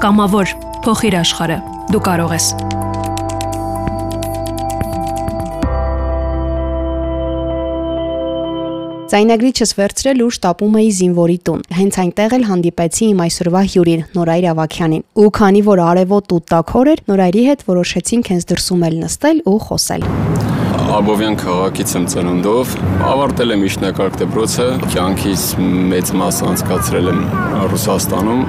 Կամավոր փոխիր աշխարհը։ Դու կարող ես։ Ձայնագրիչս վերցրել ու շտապում էի զինվորի տուն։ Հենց այնտեղ էլ հանդիպեցի իմ այսօրվա հյուրին, Նորայր Ավակյանին։ Ու քանի որ արևոտ ու տաքոր էր, Նորայրի հետ որոշեցինք հենց դրսում էլ նստել ու խոսել։ Աբովյան քաղաքից եմ ծնունդով, ավարտել եմ միջնակարգ դպրոցը, կյանքից մեծ մաս անցկացրել եմ Ռուսաստանում,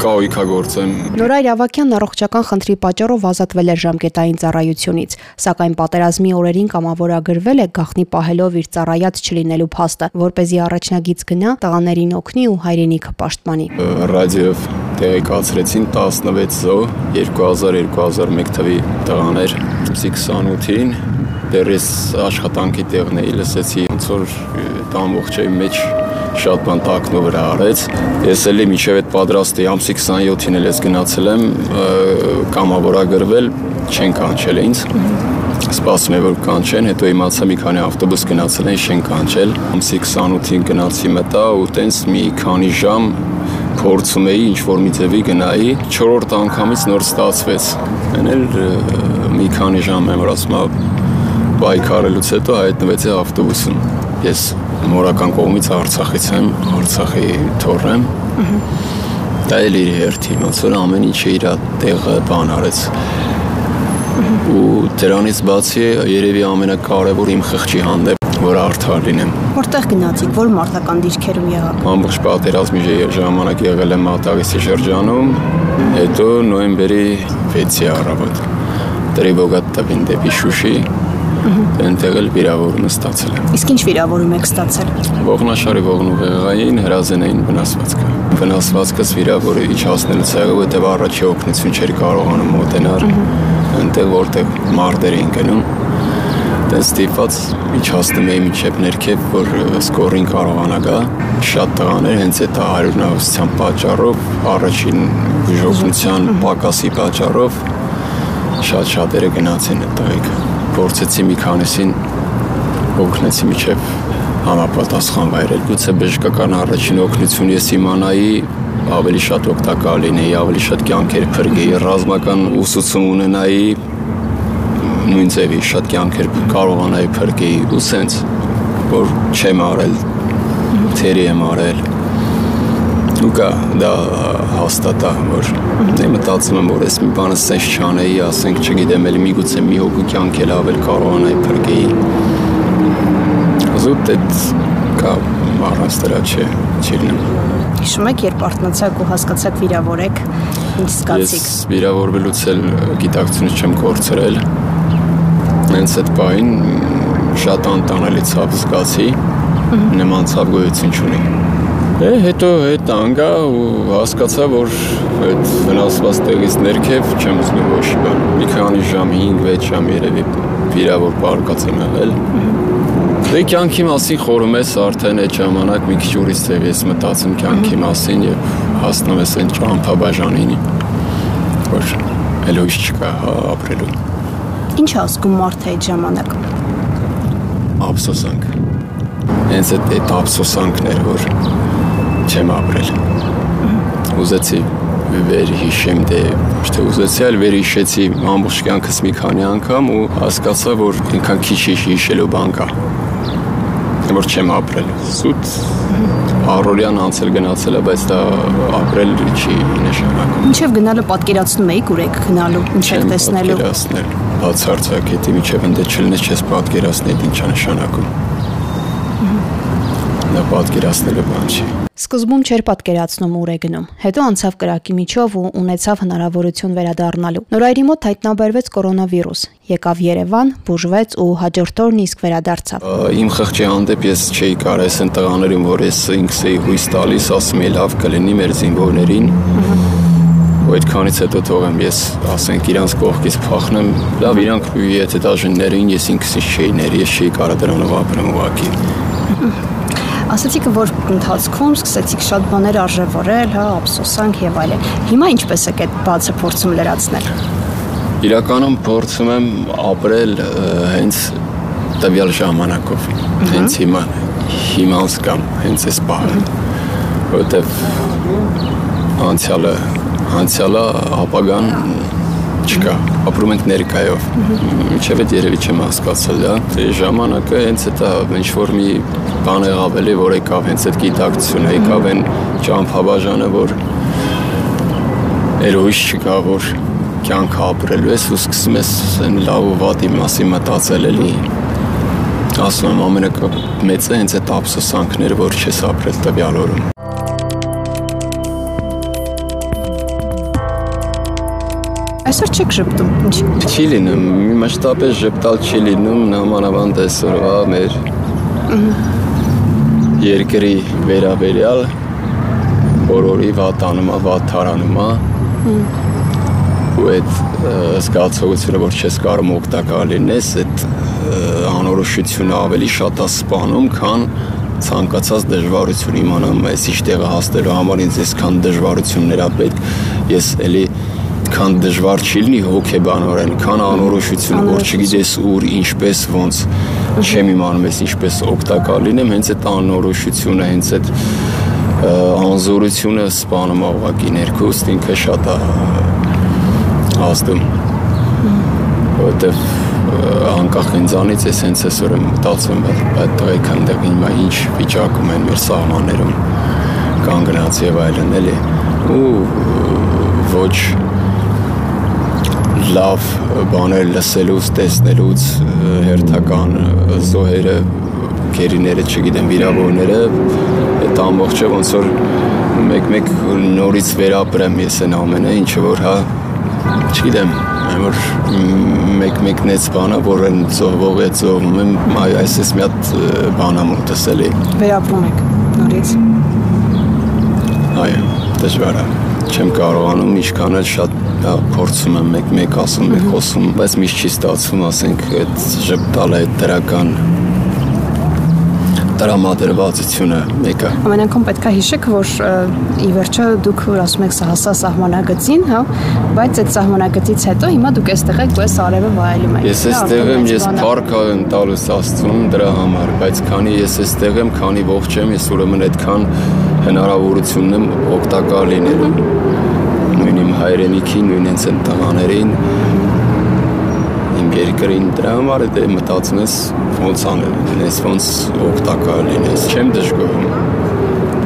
կահույքագործ եմ։ Նորայր Ավակյանն առողջական խնդրի պատճառով ազատվել էր ժամկետային ծառայությունից, սակայն պատերազմի օրերին կամավորագրվել է գախնի պահելով իր ծառայած չլինելու փաստը, որ เป զի առաջնագից գնա, տղաներին օգնի ու հայրենիքը պաշտպանի։ Ռադիոյով տեղեկացրեցին 16 զո 2000-2001 թվի տղաներ 28-ին դեռս աշխատանքի տեղն էի լսեցի ոնց որ դա ամբողջի մեջ շատ բան տակնու վրա արեց ես էլի միջև այդ պատրաստի ամսի 27-ին էլ ես գնացել եմ կամավորագրվել չեն կանչել ինձ սպասում եմ որ կանչեն հետո իմացա մի քանի ավտոբուս գնացել են չեն կանչել ամսի 28-ին գնացի մտա ու տենց մի քանի ժամ փորձում էի ինչ որ մի ձևի գնայի 4-րդ անգամից նոր ստացվեց այն էլ մի քանի ժամ եմ որ ասում պայքարելուց հետո հայտնվեցի ավտոբուսում։ Ես մորական կողմից Արցախից եմ, Արցախի թոր եմ։ Դա էլ իր հերթի, ոնց որ ամեն ինչը իր տեղը բան արեց։ Ու դրանից բացի երևի ամենակարևոր իմ խղճի հանդեպ որ արդար լինեմ։ Որտեղ գնացիք, որ մարտական դիրքերում եղաք։ Ամբողջ պատերազմի ժամանակ եղել եմ Մատաղիսի շրջանում, հետո նոյեմբերի 6-ի առավոտ Տրիվոգատ տվին դեպի Շուշի, Այնտեղ էլ վիրավորումը ստացել եմ։ Իսկ ինչ վիրավորում եք ստացել։ Ողնաշարի ողնուղեղային հրազենային վնասվածքը։ Վնասվածքս վիրավորը իջացնելուց եղավ, որտեղ առաջի օգնություն չէր կարողանում մոտենալ այնտեղ որտեղ մարտեր էին գնում տես ստիպված իջացնում էի միջև ներքև, որ սկորին կարողանա գա։ Շատ տղաներ հենց այդ հարյուրնավստության պատճառով, առաջին բուժօգնության պակասի պատճառով շատ շատերը գնացին այդ տղեկը փորձեցի մի քանիսին օգնեցի միջև համապատասխան վայրել։ Գուցե բժշկական առաջին օգնություն ես իմանայի, ավելի շատ օգտակար լինեի, ավելի շատ կյանքեր փրկեի, ռազմական ուսուցում ունենայի, նույն ձևի շատ կյանքեր կարողանայի փրկեի ու սենց որ չեմ արել, թերի եմ արել ու կա դա հաստատա որ դե մտածում եմ որ ես մի բանը սենց չանեի ասենք չգիտեմ էլի միգուցե մի հոգու կյանք էլ ավել կարողանայի փրկեի զուտ այդ կա առանց դրա չէ չիլնեմ Հիշում եք երբ արթնացաք ու հասկացաք վիրավոր եք ինչ զգացիք Ես վիրավորվելուց էլ գիտակցությունը չեմ կորցրել հենց այդ բային շատ անտանելի ցավ զգացի նման ցավ գոյություն չունի Դե հետո հետ անգա ու հասկացա, որ այդ վնասված տեղից ներքև չեմ զգում ոչ բան։ Մի քանի ժամ, 5-6 ժամ երևի վիրավոր պարկած եմ եղել։ Դե կյանքի մասին խորում ես արդեն այդ ժամանակ մի քիչ ուրիշ ձև ես մտածում կյանքի մասին եւ հասնում ես այն ճամփաբաժանին, որ ելույթ չկա հա ապրելու։ Ինչ ասում մարդը այդ ժամանակ։ Ափսոսանք։ Հենց այդ ափսոսանքն էր, որ չեմ ապրել։ Ուզեցի վեր հիշեմ դե թե ուզեցի, այլ վեր հիշեցի ամբողջ կյանքս մի քանի անգամ ու հասկացա, որ ինքան քիչ հիշելու բան կա որ չեմ ապրել։ Սուտ առօրյան անցել գնացել է, բայց դա ապրել չի նշանակում։ Ինչև գնալը պատկերացնում էիք ուր եք գնալու, ինչ եք տեսնելու։ Պատկերացնել։ Բացարձակ հետի միջև ընդ չլնես չես պատկերացնի ինչա նշանակում։ Դա պատկերացնելը բան չի։ Սկզբում չէր պատկերացնում ուր է գնում։ Հետո անցավ կրակի միջով ու ունեցավ հնարավորություն վերադառնալու։ Նորայրի մոտ հայտնաբերվեց կորոնավիրուս։ Եկավ Երևան, բուժվեց ու հաջորդ օրն իսկ վերադարձավ։ Իմ խղճի հանդեպ ես չէի կարող ասեն տղաներին, որ ես ինքս էի հույս տալիս, ասում էի լավ կլինի մեր զինվորներին։ Ու այդքանից հետո թողեմ ես ասենք իրանց կողքից փախնեմ, լավ իրանք եթե դաժիններին ես ինքս չէի ներ, ես չէի կարող դրանով ապրեմ ուղակի։ Ասացիք, որ ընթացքում սկսեցիք շատ բաներ արժևորել, հա, ափսոսանք եւ այլն։ Հիմա ինչպես եք այդ բացը փորձում լրացնել։ Իրականում փորձում եմ ապրել հենց տվյալ ժամանակով։ Հենց հիմա հիմանց կամ հենց այս բանը, որովհետեւ անցյալը անցյալը ապագան չկա։ Ապրում ենք ներկայով։ Մինչև այդ երևի չեմ հասկացել դա։ Դե ժամանակը հենց այդ ինչ որ մի բան եղավ էլի, որ եկավ հենց այդ գիտակցությունը, եկավ այն ճամփաբաժանը, որ երույս չկա, որ կյանքը ապրելու ես ու սկսում ես այն լավ ու վատի մասին մտածել էլի։ Ասում եմ ամենակմեծը հենց այդ ափսոսանքները, որ չես ապրել տվյալ օրում։ Այսօր չեք ճպտում։ Ինչ։ Չի լինում, մասշտաբես ժպտալ չի լինում, նամանավանդ այսօրվա մեր երկրի վերաբերյալ բոլորի վատանումա, վատթարանումա ու այդ զգացողությունը, որ չես կարող օգտակար լինես, այդ անորոշությունը ավելի շատ է սպանում, քան ցանկացած դժվարություն իմանամ, այս ինչ տեղը հասնելու համար ինձ այսքան դժվարություններ ա պետք։ Ես էլի քան դժվար չի լինի հոգեբանորեն, քան անորոշություն, որ չգիտես ուր, ինչպես, ոնց չեմ իմանում ես ինչպես օգտակար լինեմ, հենց այդ անորոշությունը, հենց այդ անզորությունը սպանում աղակի ներքուստ ինքը շատ է ազդում որտեվ անկախ ինձանից ես հենց այսօր եմ մտածում այդ տղեկան այնտեղ հիմա ինչ վիճակում են մեր սահմաններում կանգնած եւ այլն էլի ու ոչ լավ բաներ լսելուց, տեսնելուց հերթական զոհերը, գերիները, չգիտեմ, վիրավորները, այդ ամբողջը ոնց որ մեկ-մեկ նորից վերապրեմ ես այն ամենը, ինչը որ հա չգիտեմ, որ մեկ-մեկ նեց բանա, որ են զոհվող է զոհվում եմ, այսպես մի հատ բան եմ ուտեսելի։ Վերապրում եք նորից։ Այո, դժվար է չեմ կարողանում ինչքան էլ շատ փորձում եմ մեկ-մեկ ասում, մեկ խոսում, բայց միշտ չի ստացվում, ասենք, այդ ժպտալը, այդ դրական տրամադրվածությունը մեկը։ Ամեն անգամ պետք է հիշեք, որ ի վերջո դուք ասում եք սա հասա սահմանագծին, հա, բայց այդ սահմանագծից հետո հիմա դուք այստեղ եք, ես արևը վայելում եք։ Ես այստեղ եմ, ես փառք եմ տալիս Աստծուն դրա համար, բայց քանի ես այստեղ եմ, քանի ողջ եմ, ես ուրեմն այդքան հնարավորությունն եմ օգտակար լինելու նույն իմ հայրենիքին, նույն հենց այն տղաներին իմ երկրին դրա համար է դե մտածում ես ոնց անել ես ոնց օգտակար լինես չեմ դժգոհում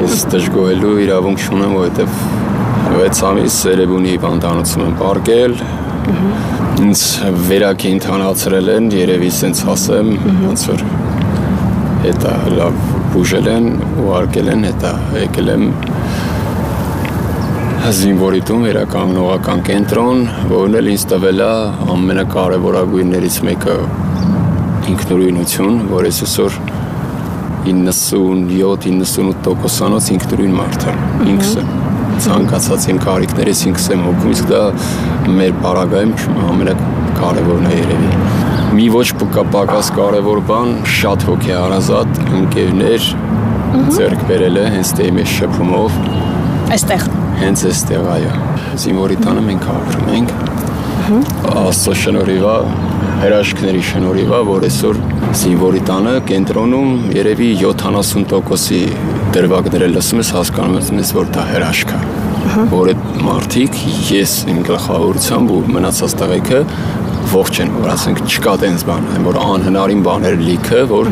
ես դժգոհելու իրավունք չունեմ որովհետև 6 ամիս Սերեբունի հիվանդանոցում եմ ապարկել ինձ վերակի ընթանացրել են երևի սենց ասեմ ոնց որ հետա լավ բուժել են ու արկել են հետա եկել եմ զինվորի տուն վերականգնողական կենտրոն, որն էլ ինձ տվել է ամենակարևորագույններից մեկը ինքնուրույնություն, որ ես այսօր 97-98%-անոց ինքնուրույն մարդ եմ, ինքս եմ ցանկացած իմ կարիքներից ինքս եմ հոգում, իսկ դա մեր բարագայում ամենակարևորն է երևի։ Մի ոչ պակաս կարևոր բան, շատ հոգեհարազատ ընկերներ ձեռք բերել է հենց դե իմ շփումով այստեղ հենց այստեղ այո զինվորի տանը մենք ապրում ենք աստծո շնորհիվա հրաշքների շնորհիվա որ այսօր զինվորի տանը կենտրոնում երևի 70%-ի դրվագները լսում ես հասկանում ես որ դա հրաշք է որ այդ մարդիկ ես իմ գլխավորությամբ ու մնացած տղեկը ողջ են որ ասենք չկա տենց բան որ անհնարին բաներ լիքը որ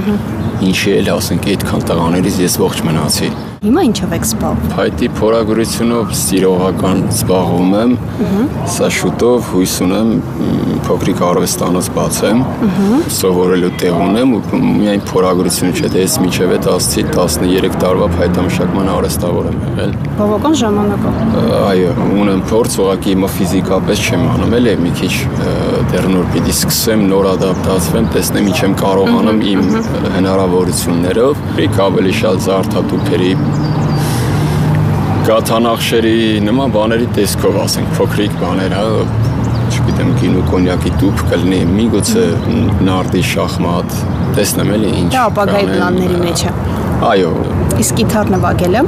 ինչի էլ ասենք այդքան տղաներից ես ողջ մնացի Հիմա ինչով եք զբաղվում։ Փայտի փորագրությունով սիրողական զբաղվում եմ։ Սա շուտով հույս ունեմ փոքրիկ արվեստանոց բացեմ։ Սովորելու տեղ ունեմ ու միայն փորագրությունը չէ, դե ես միջև է 10-ի 13 տարվա փայտամշակման արվեստավոր եմ եղել։ Բավական ժամանակ է։ Այո, ունեմ փորձ, ուղղակի հիմա ֆիզիկապես չեմ անում, էլի մի քիչ դեռ նոր պիտի սկսեմ, նոր ադապտացվեմ, տեսնեմ ինչ եմ կարողանում իմ հնարավորություններով։ Իք ավելի շատ զարթատուփերի գաթանախշերի նման բաների տեսքով, ասենք, փոքրիկ բաներ, հա, չգիտեմ, գինու կոնյակի տուփ կլինի, միգուցե նարդի շախմատ, տեսնեմ էլի ինչ։ Դա ապագայի պլանների մեջ է։ Այո։ Իսկ գիտար նվագելը։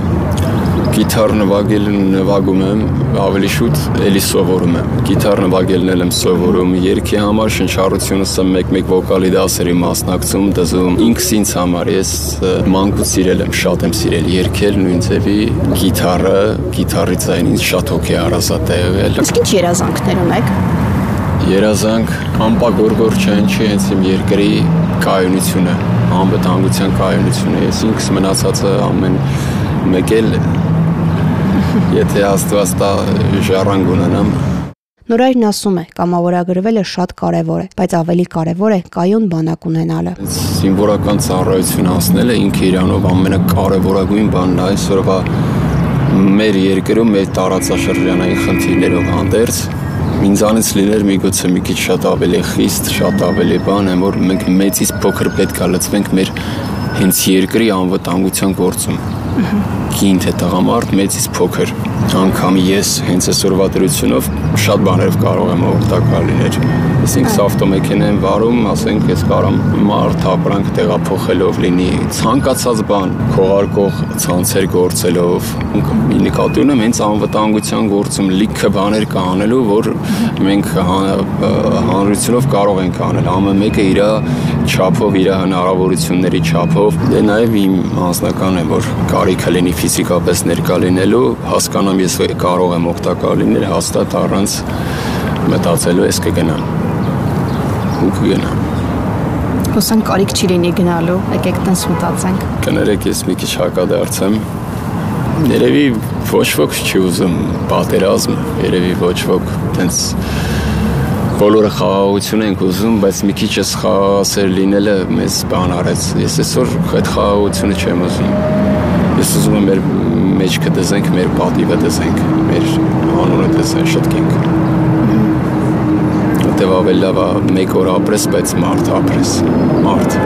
Գիտար նվագել նվագում եմ, ավելի շուտ էլի սովորում եմ։ Գիտար նվագելն եմ սովորում, երգի համար շնչառությունս եմ մեկ-մեկ վոկալի դասերի մասնակցում, դզում։ Ինքս ինձ համար ես մանկուց սիրել եմ, շատ եմ սիրել երգել նույն ձևի գիտարը, գիտարի ձայնին շատ հոգի առազատ է եղել։ Իսկ ինչ երազանքներ ունեք։ Երազանք անպագորգոր չեն, չի հենց իմ երկրի կայունությունը, անվտանգության կայունությունը։ Ես ինքս մնացածը ամեն մեկ էլ եթե Աստված տա ժառանգ ունենամ, Նորայրն ասում է, կամավորագրվելը շատ կարևոր է, բայց ավելի կարևոր է կայուն բանակ ունենալը։ Զինվորական ծառայություն անցնելը ինքը իրանով ամենակարևորագույն բանն է այսօրվա մեր երկրում մեր տարածաշրջանային խնդիրներով հանդերձ ինձանից լիներ միգուցե մի քիչ շատ ավելի խիստ, շատ ավելի բան եմ, որ մենք մեծից փոքր պետք է լծվենք մեր հենց երկրի անվտանգության գործում։ Կին թե տղամարդ մեծից փոքր անգամ ես հենց այսօրվա դրությունով շատ բաներով կարող եմ օգտակար լինել։ Ես ինքս ավտոմեքենա եմ վարում, ասենք ես կարամ մարդ ապրանք տեղափոխելով լինի, ցանկացած բան քողարկող ցանցեր գործելով, մի նկատի ունեմ հենց անվտանգության գործում լիքը բաներ կա անելու, որ մենք հանրությունով կարող ենք անել։ Ամեն մեկը իր չափով, իր հնարավորությունների չափով։ Դե նաև իմ անձնական է, որ կարիքը լինի ֆիզիկապես ներկա լինելու, հասկանամ ես կարող եմ օգտակար լինել հաստատ առանց մտածելու ես կգնամ ու կգնամ Հուսանք կարիք չի լինի գնալու եկեք տենց մտածենք կներեք ես մի քիչ հակադարձեմ երևի ոչ ոք չի ուզում պատերազմ երևի ոչ ոք տենց բոլորը խաղաղություն ենք ուզում, բայց մի քիչ էս խաղաղասեր լինելը մեզ բան արեց։ Ես այսօր այդ խաղաղությունը չեմ ուզում։ Ես ուզում եմ մեր մեջքը դզենք, մեր պատիվը դզենք, մեր անունը դզենք, շտկենք։ Որտեվ ավելի լավ է մեկ օր ապրես, բայց մարդ ապրես, մարդ։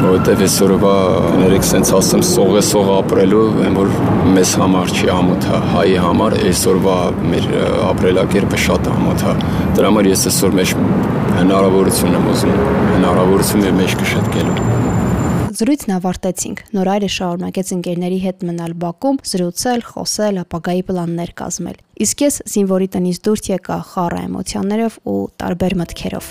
Որտեվ այսօրվա ներեք սենց ասեմ սողը սող ապրելու, այն որ մեզ համար չի ամոթա, հայի համար այսօրվա մեր ապրելակերպը շատ ամոթա։ Դրա համար ես այսօր մեջ հնարավորություն եմ ուզում, հնարավորություն եմ մեջ կշտկելու։ Զրույցն ավարտեցինք։ Նորայրը շարունակեց ընկերների հետ մնալ Բաքում, զրուցել, խոսել, ապագայի պլաններ կազմել։ Իսկ ես զինվորի տնից դուրս եկա խառը էմոցիաներով ու տարբեր մտքերով։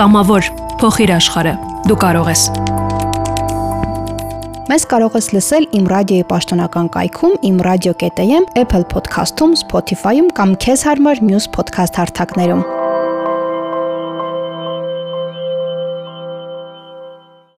Կամավոր փոխիր աշխարհը։ Դու կարող ես։ Մեզ կարող ես լսել Իմ ռադիոյի պաշտոնական կայքում imradio.am, Apple Podcast-ում, Spotify-ում կամ քեզ հարմար մյուս podcast հարթակներում։